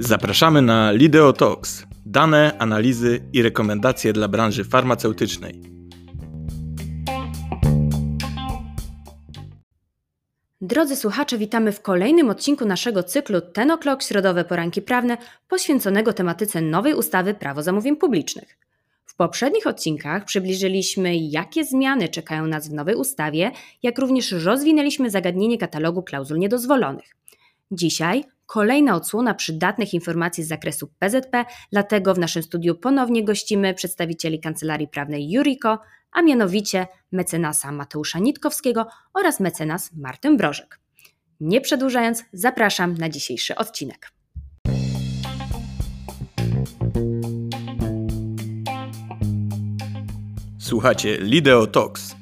Zapraszamy na Lideo. Dane, analizy i rekomendacje dla branży farmaceutycznej. Drodzy słuchacze, witamy w kolejnym odcinku naszego cyklu Ten O'Clock Środowe Poranki Prawne poświęconego tematyce nowej ustawy Prawo Zamówień Publicznych. Poprzednich odcinkach przybliżyliśmy, jakie zmiany czekają nas w nowej ustawie, jak również rozwinęliśmy zagadnienie katalogu klauzul niedozwolonych. Dzisiaj kolejna odsłona przydatnych informacji z zakresu PZP, dlatego w naszym studiu ponownie gościmy przedstawicieli Kancelarii Prawnej Juriko, a mianowicie mecenasa Mateusza Nitkowskiego oraz mecenas Martyn Brożek. Nie przedłużając, zapraszam na dzisiejszy odcinek. Słuchacie Lideo Talks.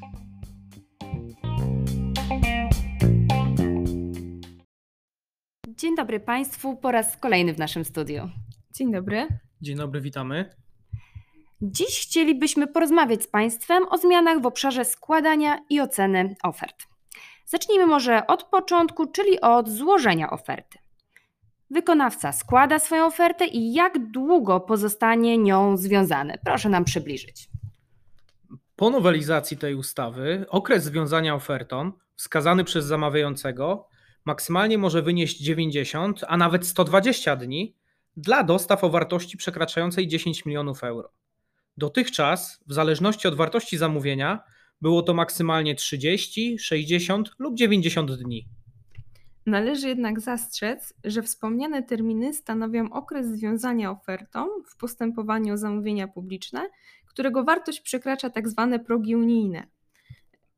Dzień dobry Państwu, po raz kolejny w naszym studiu. Dzień dobry. Dzień dobry, witamy. Dziś chcielibyśmy porozmawiać z Państwem o zmianach w obszarze składania i oceny ofert. Zacznijmy może od początku, czyli od złożenia oferty. Wykonawca składa swoją ofertę i jak długo pozostanie nią związany? Proszę nam przybliżyć. Po nowelizacji tej ustawy okres związania ofertą wskazany przez zamawiającego maksymalnie może wynieść 90, a nawet 120 dni dla dostaw o wartości przekraczającej 10 milionów euro. Dotychczas, w zależności od wartości zamówienia, było to maksymalnie 30, 60 lub 90 dni. Należy jednak zastrzec, że wspomniane terminy stanowią okres związania ofertą w postępowaniu o zamówienia publiczne, którego wartość przekracza tzw. Tak progi unijne.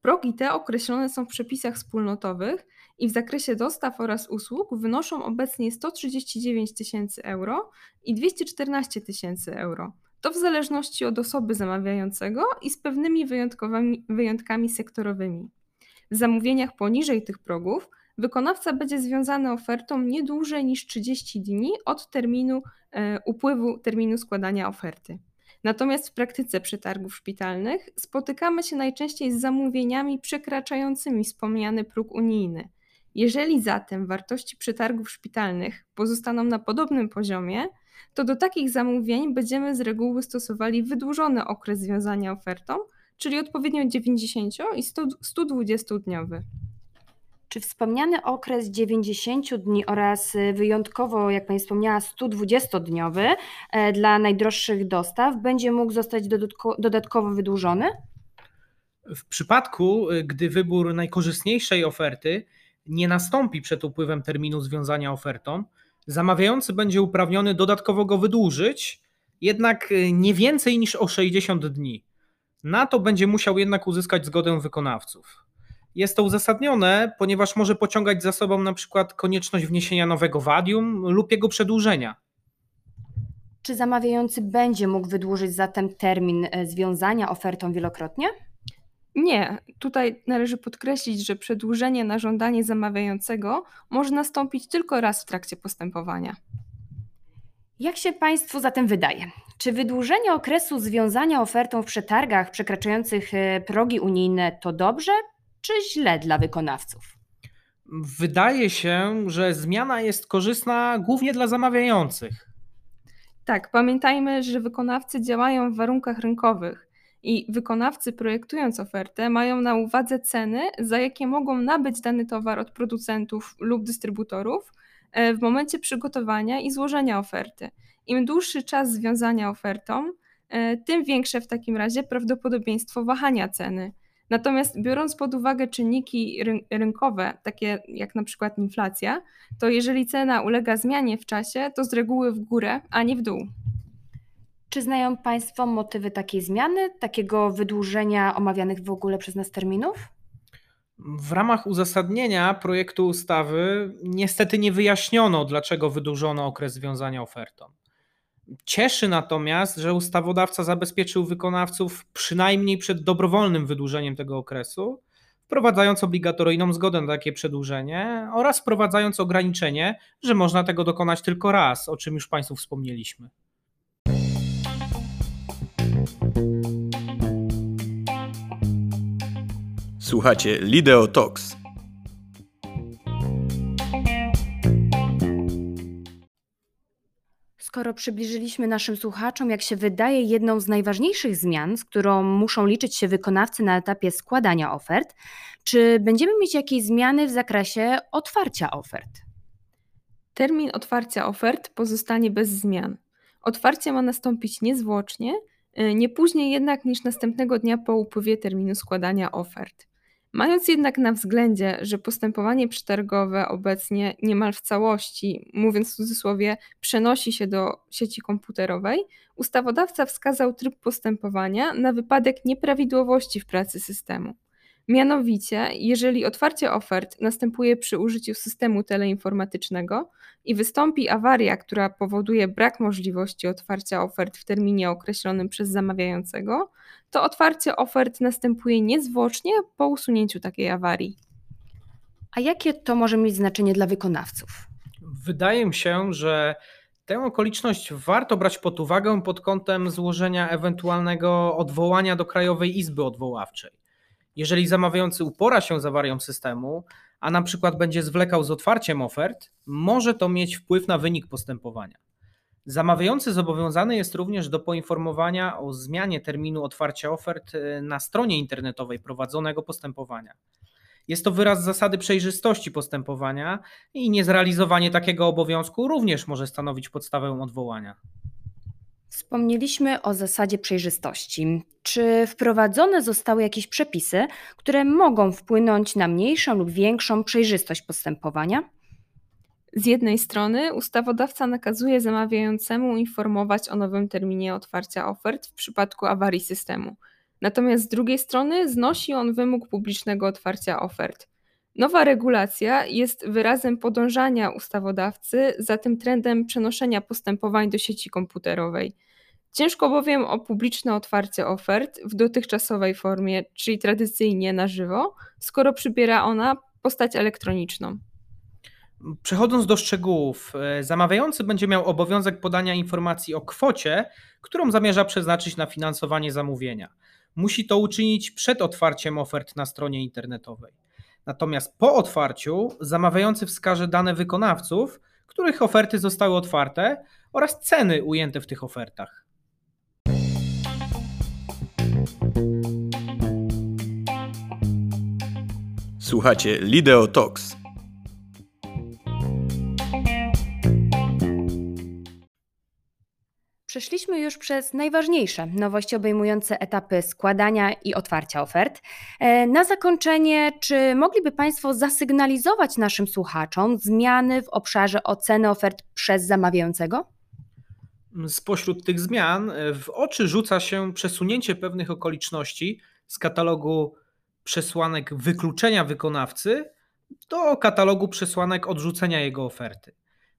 Progi te określone są w przepisach wspólnotowych i w zakresie dostaw oraz usług wynoszą obecnie 139 tysięcy euro i 214 tysięcy euro. To w zależności od osoby zamawiającego i z pewnymi wyjątkami sektorowymi. W zamówieniach poniżej tych progów wykonawca będzie związany ofertą nie dłużej niż 30 dni od terminu e, upływu terminu składania oferty. Natomiast w praktyce przetargów szpitalnych spotykamy się najczęściej z zamówieniami przekraczającymi wspomniany próg unijny. Jeżeli zatem wartości przetargów szpitalnych pozostaną na podobnym poziomie, to do takich zamówień będziemy z reguły stosowali wydłużony okres związania ofertą, czyli odpowiednio 90 i 120 dniowy. Czy wspomniany okres 90 dni oraz y, wyjątkowo, jak Pani wspomniała, 120-dniowy e, dla najdroższych dostaw będzie mógł zostać dodatkowo wydłużony? W przypadku, y, gdy wybór najkorzystniejszej oferty nie nastąpi przed upływem terminu związania ofertą, zamawiający będzie uprawniony dodatkowo go wydłużyć, jednak y, nie więcej niż o 60 dni. Na to będzie musiał jednak uzyskać zgodę wykonawców. Jest to uzasadnione, ponieważ może pociągać za sobą na przykład konieczność wniesienia nowego wadium lub jego przedłużenia. Czy zamawiający będzie mógł wydłużyć zatem termin e, związania ofertą wielokrotnie? Nie, tutaj należy podkreślić, że przedłużenie na żądanie zamawiającego może nastąpić tylko raz w trakcie postępowania. Jak się Państwu zatem wydaje? Czy wydłużenie okresu związania ofertą w przetargach przekraczających e, progi unijne to dobrze, czy źle dla wykonawców? Wydaje się, że zmiana jest korzystna głównie dla zamawiających. Tak, pamiętajmy, że wykonawcy działają w warunkach rynkowych i wykonawcy projektując ofertę mają na uwadze ceny, za jakie mogą nabyć dany towar od producentów lub dystrybutorów e, w momencie przygotowania i złożenia oferty. Im dłuższy czas związania ofertą, e, tym większe w takim razie prawdopodobieństwo wahania ceny. Natomiast biorąc pod uwagę czynniki rynkowe, takie jak na przykład inflacja, to jeżeli cena ulega zmianie w czasie, to z reguły w górę, a nie w dół. Czy znają Państwo motywy takiej zmiany, takiego wydłużenia omawianych w ogóle przez nas terminów? W ramach uzasadnienia projektu ustawy niestety nie wyjaśniono, dlaczego wydłużono okres związania ofertą. Cieszy natomiast, że ustawodawca zabezpieczył wykonawców przynajmniej przed dobrowolnym wydłużeniem tego okresu, wprowadzając obligatoryjną zgodę na takie przedłużenie oraz wprowadzając ograniczenie, że można tego dokonać tylko raz, o czym już Państwu wspomnieliśmy. Słuchacie Lideo Talks. Skoro przybliżyliśmy naszym słuchaczom, jak się wydaje, jedną z najważniejszych zmian, z którą muszą liczyć się wykonawcy na etapie składania ofert, czy będziemy mieć jakieś zmiany w zakresie otwarcia ofert? Termin otwarcia ofert pozostanie bez zmian. Otwarcie ma nastąpić niezwłocznie, y, nie później jednak niż następnego dnia po upływie terminu składania ofert. Mając jednak na względzie, że postępowanie przetargowe obecnie niemal w całości, mówiąc w cudzysłowie, przenosi się do sieci komputerowej, ustawodawca wskazał tryb postępowania na wypadek nieprawidłowości w pracy systemu. Mianowicie, jeżeli otwarcie ofert następuje przy użyciu systemu teleinformatycznego i wystąpi awaria, która powoduje brak możliwości otwarcia ofert w terminie określonym przez zamawiającego, to otwarcie ofert następuje niezwłocznie po usunięciu takiej awarii. A jakie to może mieć znaczenie dla wykonawców? Wydaje mi się, że tę okoliczność warto brać pod uwagę pod kątem złożenia ewentualnego odwołania do Krajowej Izby Odwoławczej. Jeżeli zamawiający upora się z awarią systemu, a na przykład będzie zwlekał z otwarciem ofert, może to mieć wpływ na wynik postępowania. Zamawiający zobowiązany jest również do poinformowania o zmianie terminu otwarcia ofert y, na stronie internetowej prowadzonego postępowania. Jest to wyraz zasady przejrzystości postępowania i niezrealizowanie takiego obowiązku również może stanowić podstawę odwołania. Wspomnieliśmy o zasadzie przejrzystości. Czy wprowadzone zostały jakieś przepisy, które mogą wpłynąć na mniejszą lub większą przejrzystość postępowania? Z jednej strony ustawodawca nakazuje zamawiającemu informować o nowym terminie otwarcia ofert w przypadku awarii systemu. Natomiast z drugiej strony znosi on wymóg publicznego otwarcia ofert. Nowa regulacja jest wyrazem podążania ustawodawcy za tym trendem przenoszenia postępowań do sieci komputerowej. Ciężko bowiem o publiczne otwarcie ofert w dotychczasowej formie, czyli tradycyjnie na żywo, skoro przybiera ona postać elektroniczną. Przechodząc do szczegółów, e, zamawiający będzie miał obowiązek podania informacji o kwocie, którą zamierza przeznaczyć na finansowanie zamówienia. Musi to uczynić przed otwarciem ofert na stronie internetowej. Natomiast po otwarciu zamawiający wskaże dane wykonawców, których oferty zostały otwarte oraz ceny ujęte w tych ofertach. Słuchacie Lideo Talks. Przeszliśmy już przez najważniejsze nowości obejmujące etapy składania i otwarcia ofert. E, na zakończenie, czy mogliby Państwo zasygnalizować naszym słuchaczom zmiany w obszarze oceny ofert przez zamawiającego? Spośród tych zmian e, w oczy rzuca się przesunięcie pewnych okoliczności z katalogu przesłanek wykluczenia wykonawcy do katalogu przesłanek odrzucenia jego oferty.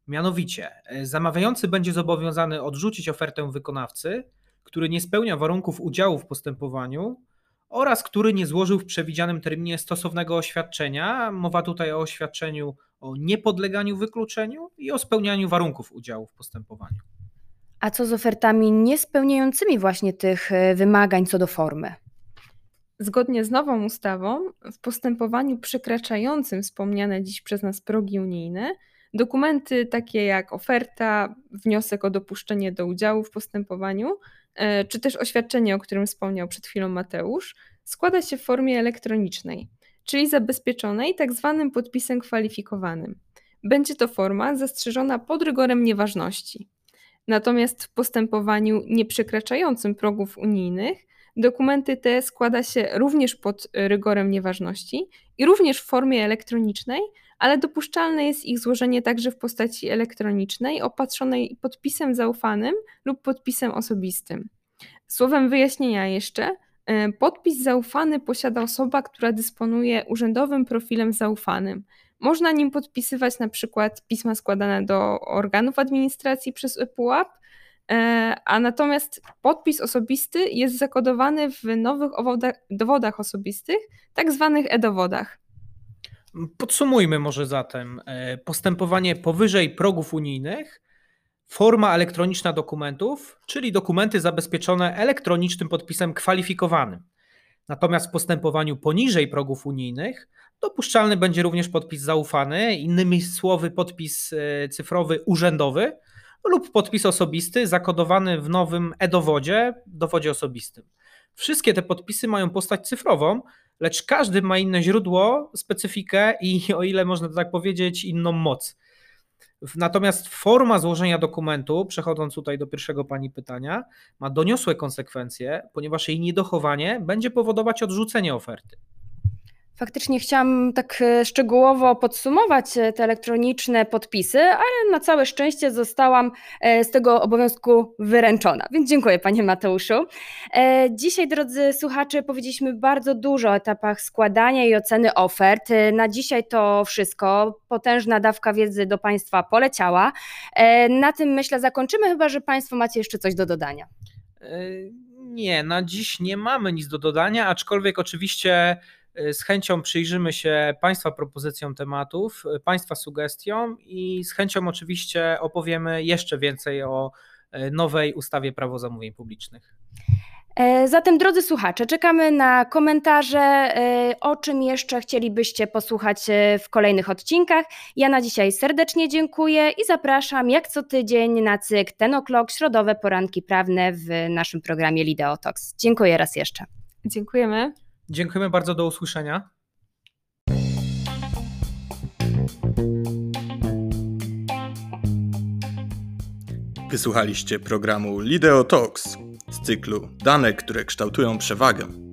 Mianowicie, e, zamawiający będzie zobowiązany odrzucić ofertę wykonawcy, który nie spełnia warunków udziału w postępowaniu oraz który nie złożył w przewidzianym terminie stosownego oświadczenia. Mowa tutaj o oświadczeniu o niepodleganiu wykluczeniu i o spełnianiu warunków udziału w postępowaniu. A co z ofertami niespełniającymi właśnie tych e, wymagań co do formy? Zgodnie z nową ustawą, w postępowaniu przekraczającym wspomniane dziś przez nas progi unijne, Dokumenty takie jak oferta, wniosek o dopuszczenie do udziału w postępowaniu, e, czy też oświadczenie, o którym wspomniał przed chwilą Mateusz, składa się w formie elektronicznej, czyli zabezpieczonej tak zwanym podpisem kwalifikowanym. Będzie to forma zastrzeżona pod rygorem nieważności. Natomiast w postępowaniu nieprzekraczającym progów unijnych dokumenty te składa się również pod rygorem nieważności i również w formie elektronicznej, ale dopuszczalne jest ich złożenie także w postaci elektronicznej, opatrzonej podpisem zaufanym lub podpisem osobistym. Słowem wyjaśnienia jeszcze, e, podpis zaufany posiada osoba, która dysponuje urzędowym profilem zaufanym. Można nim podpisywać na przykład pisma składane do organów administracji przez ePUAP, e, a natomiast podpis osobisty jest zakodowany w nowych dowodach osobistych, tak zwanych e-dowodach. Podsumujmy może zatem. E, postępowanie powyżej progów unijnych, forma elektroniczna dokumentów, czyli dokumenty zabezpieczone elektronicznym podpisem kwalifikowanym. Natomiast w postępowaniu poniżej progów unijnych dopuszczalny będzie również podpis zaufany, innymi słowy podpis e, cyfrowy urzędowy lub podpis osobisty zakodowany w nowym e-dowodzie, dowodzie osobistym. Wszystkie te podpisy mają postać cyfrową, lecz każdy ma inne źródło, specyfikę i o ile można tak powiedzieć, inną moc. Natomiast forma złożenia dokumentu, przechodząc tutaj do pierwszego pani pytania, ma doniosłe konsekwencje, ponieważ jej niedochowanie będzie powodować odrzucenie oferty. Faktycznie chciałam tak e, szczegółowo podsumować e, te elektroniczne podpisy, ale na całe szczęście zostałam e, z tego obowiązku wyręczona. Więc dziękuję Panie Mateuszu. Dzisiaj, drodzy słuchacze, powiedzieliśmy bardzo dużo o etapach składania i oceny ofert. Na dzisiaj to wszystko. Potężna dawka wiedzy do Państwa poleciała. Na tym myślę zakończymy, chyba że Państwo macie jeszcze coś do dodania. Nie, na dziś nie mamy nic do dodania, aczkolwiek oczywiście z chęcią przyjrzymy się Państwa propozycjom tematów, y, Państwa sugestiom i z chęcią oczywiście opowiemy jeszcze więcej o y, nowej ustawie prawo zamówień publicznych. E, zatem, drodzy słuchacze, czekamy na komentarze, e, o czym jeszcze chcielibyście posłuchać e, w kolejnych odcinkach. Ja na dzisiaj serdecznie dziękuję i zapraszam jak co tydzień na cykl Ten O'Clock, środowe poranki prawne w naszym programie Lideotox. Dziękuję raz jeszcze. Dziękujemy. Dziękujemy bardzo, do usłyszenia. Wysłuchaliście programu Lideo Talks z cyklu Dane, które kształtują przewagę.